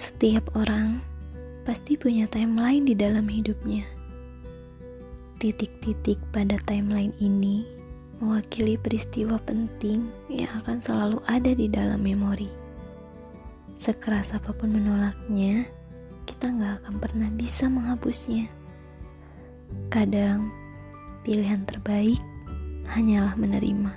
Setiap orang pasti punya timeline di dalam hidupnya. Titik-titik pada timeline ini mewakili peristiwa penting yang akan selalu ada di dalam memori. Sekeras apa pun menolaknya, kita nggak akan pernah bisa menghapusnya. Kadang, pilihan terbaik hanyalah menerima.